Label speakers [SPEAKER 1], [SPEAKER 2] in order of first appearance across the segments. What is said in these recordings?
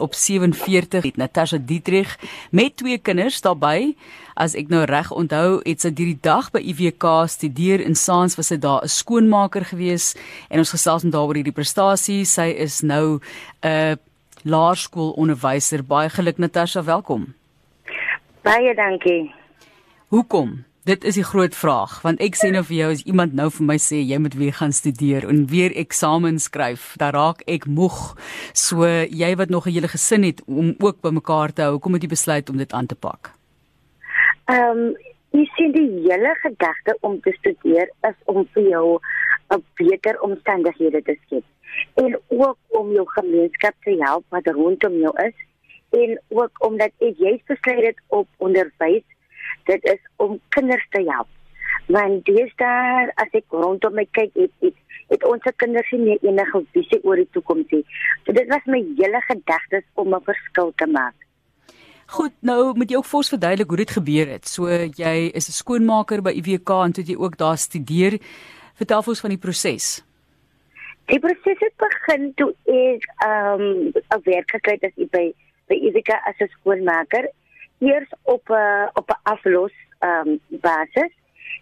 [SPEAKER 1] op 47 het Natasha Dietrich met twee kinders daarbey. As ek nou reg onthou, het sy hierdie dag by IWK studeer in Saans was sy daar 'n skoonmaker gewees en ons gesels met daaroor hierdie prestasie. Sy is nou 'n uh, laerskoolonderwyser. Baie geluk Natasha, welkom.
[SPEAKER 2] Baie dankie.
[SPEAKER 1] Hoekom? Dit is die groot vraag want ek sê nou vir jou as iemand nou vir my sê jy moet weer gaan studeer en weer eksamen skryf, dan raak ek moeg. So jy wat nog 'n hele gesin het om ook bymekaar te hou, hoekom het jy besluit om dit aan te pak?
[SPEAKER 2] Ehm um, ek sien die hele gedagte om te studeer is om vir jou 'n beter omstandighede te skep en ook om jou gemeenskap te help wat rondom jou is en ook omdat ek jy besluit het op onderwys dit is om kinders te help. Want daar as ek rondom my kyk, het, het, het ons se kinders nie enige visie oor die toekoms nie. So dit was my hele gedagtes om 'n verskil te maak.
[SPEAKER 1] Goed, nou moet jy ook vir ons verduidelik hoe dit gebeur het. So jy is 'n skoonmaker by UWK en toe jy ook daar studeer. Vertel ons van die proses.
[SPEAKER 2] Die proses het begin toe ek ehm um, 'n werk gekry het as by by UWK as 'n skoonmaker eers op 'n uh, op 'n aflos ehm um, basis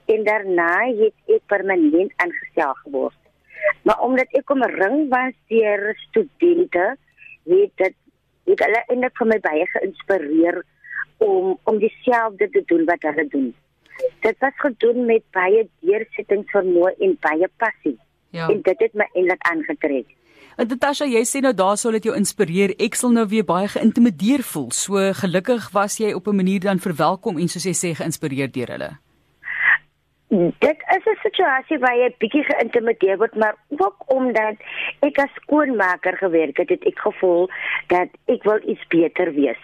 [SPEAKER 2] en daarna het ek permanent aangestel geword. Maar omdat ek om ring was deur studente, het dit het hulle eintlik vir my baie geïnspireer om om dieselfde te doen wat hulle doen. Dit was gedoen met baie deursettingsvermoë en baie passie. Ja. En dit het my eintlik aangetrek.
[SPEAKER 1] En Natasha, jy sê nou daar sou dit jou inspireer. Ek sal nou weer baie geïntimideer voel. So gelukkig was jy op 'n manier dan verwelkom en soos jy sê geïnspireer deur hulle.
[SPEAKER 2] Dit is 'n situasie waar jy bietjie geïntimideer word, maar ook omdat ek as skoonmaker gewerk het, het ek gevoel dat ek wil iets beter wees.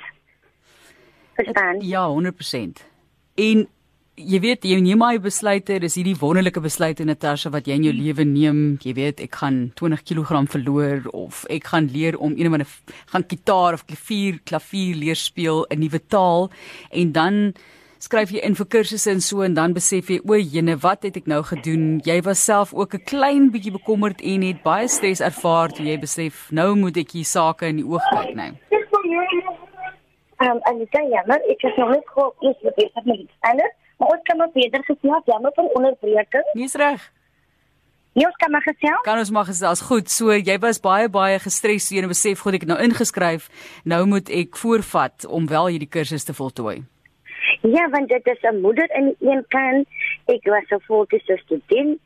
[SPEAKER 2] Verstaan?
[SPEAKER 1] Ja, 100%. En jy weet jy neem maar besluite dis hierdie wonderlike besluite Natasha wat jy in jou lewe neem. Jy weet ek gaan 20 kg verloor of ek gaan leer om een of ander gaan gitaar of klavier klavier leer speel 'n nuwe taal. En dan skryf jy in vir kursusse en so en dan besef jy o jene wat het ek nou gedoen? Jy was self ook 'n klein bietjie bekommerd en het baie stres ervaar toe jy besef nou moet ek hier sake in die oog kyk nou
[SPEAKER 2] Um, en ik zei, ja, maar ik heb nog niet gehoord, dus we weten het niet. En Maar ons kan maar verder gesels, jammer vir onderbreking.
[SPEAKER 1] Dis reg.
[SPEAKER 2] Ja, ons kan maar gesels.
[SPEAKER 1] Kan ons maar gesels. Goed, so jy was baie baie gestres, jy het besef goed ek het nou ingeskryf. Nou moet ek voorvat om wel hierdie kursus te voltooi.
[SPEAKER 2] Ja, want dit is 'n moeder die een kant. Ek was 'n voltydse student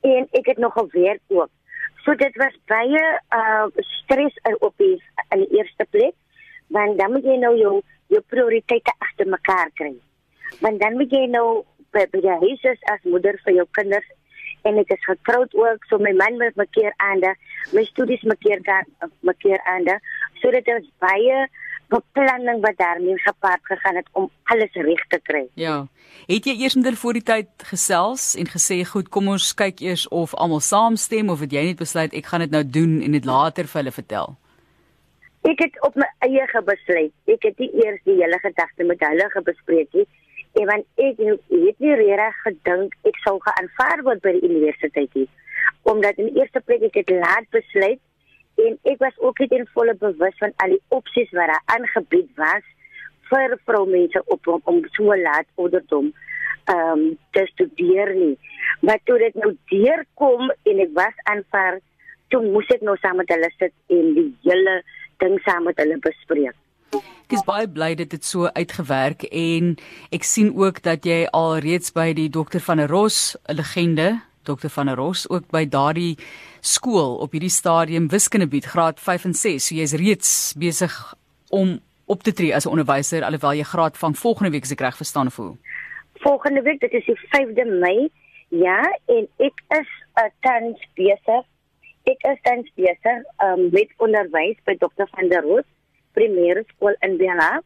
[SPEAKER 2] en ek het nog gewerk ook. So dit was baie uh stres op die in die eerste plek, want dan moet jy nou jou jou prioriteite agter mekaar kry want dan moet jy nou by, by die huis is as moeder vir jou kinders en ek is getroud ook so my man moet my keer aande my studies my keer gaan my keer aande so dit is baie beplanning wat daarmee gepaard gegaan het om alles reg te kry.
[SPEAKER 1] Ja. Het jy eers met voor die tyd gesels en gesê goed, kom ons kyk eers of almal saamstem of het jy net besluit ek gaan dit nou doen en dit later vir hulle vertel?
[SPEAKER 2] Ek het op my eie gebesluit. Ek het nie eers die hele gedagte met hulle gebespreek nie. En want ek het nie reg gedink ek sou geaanvaar word by die universiteit nie. Omdat in eerste plek ek het laat besluit en ek was ook nie in volle bewus van al die opsies wat daar aangebied was vir vroumense op om, om so laat ouderdom ehm um, te studeer nie. Maar toe dit nou deurkom en ek was aanvaar, toe moes ek nou saam met hulle sit en die hele ding saam met hulle bespreek.
[SPEAKER 1] Ek is baie bly dit het so uitgewerk en ek sien ook dat jy al reeds by die dokter van der Ros, 'n legende, dokter van der Ros ook by daardie skool op hierdie stadium wiskunde bied graad 5 en 6. So jy's reeds besig om op te tree as 'n onderwyser alhoewel jy graad van volgende week as ek reg verstaan voel.
[SPEAKER 2] Volgende week, dit is die 5de Mei. Ja, en ek is uh, tans besig. Ek is tans besig um, met onderwys by dokter van der Ros primêre skool in Bella.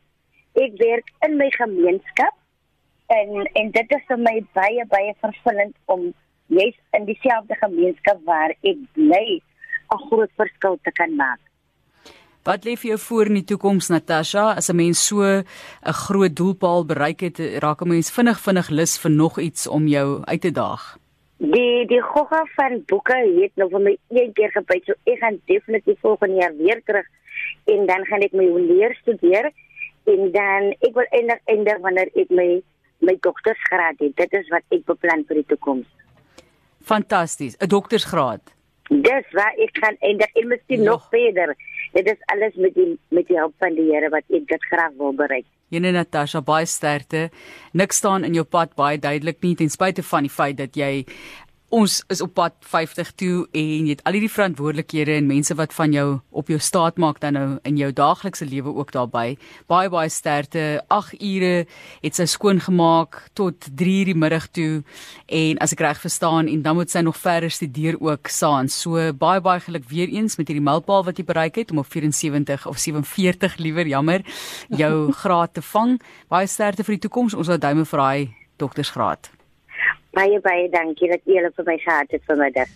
[SPEAKER 2] Ek werk in my gemeenskap en en dit is vir my baie baie vervullend om jy's in dieselfde gemeenskap waar ek bly 'n groot verskil te kan maak.
[SPEAKER 1] Wat lê vir jou voor in die toekoms Natasha as 'n mens so 'n groot doelpaal bereik het raak 'n mens vinnig vinnig lus vir nog iets om jou uit te daag?
[SPEAKER 2] Die die gogga van boeke het nou vir my een keer gebyt so ek gaan definitief volgende jaar weer terug en dan gaan ek my leer studeer en dan ek wil eindig eindig wanneer ek my my doktorsgraad het. Dit is wat ek beplan vir die toekoms.
[SPEAKER 1] Fantasties, 'n doktorsgraad.
[SPEAKER 2] Dis waar ek gaan eindig en miskien
[SPEAKER 1] Ja.
[SPEAKER 2] nog verder. Dit is alles met die met die hulp van die Here wat ek dit graag wil bereik.
[SPEAKER 1] Jene Natasha, baie sterkte. Nik staan in jou pad baie duidelik nie ten spyte van die feit dat jy ons is op pad 50 toe en jy het al hierdie verantwoordelikhede en mense wat van jou op jou staat maak dan nou in jou daaglikse lewe ook daarbey. Baie baie sterkte. 8 ure het sy skoon gemaak tot 3 die middag toe en as ek reg verstaan en dan moet sy nog verder studeer ook saans. So baie baie geluk weer eens met hierdie mylpaal wat jy bereik het om op 74 of 47 liewer jammer jou graad te vang. Baie sterkte vir die toekoms. Ons hou duime vir daai doktorsgraad.
[SPEAKER 2] Baie baie dankie dat julle vir my gehad het vanmiddag.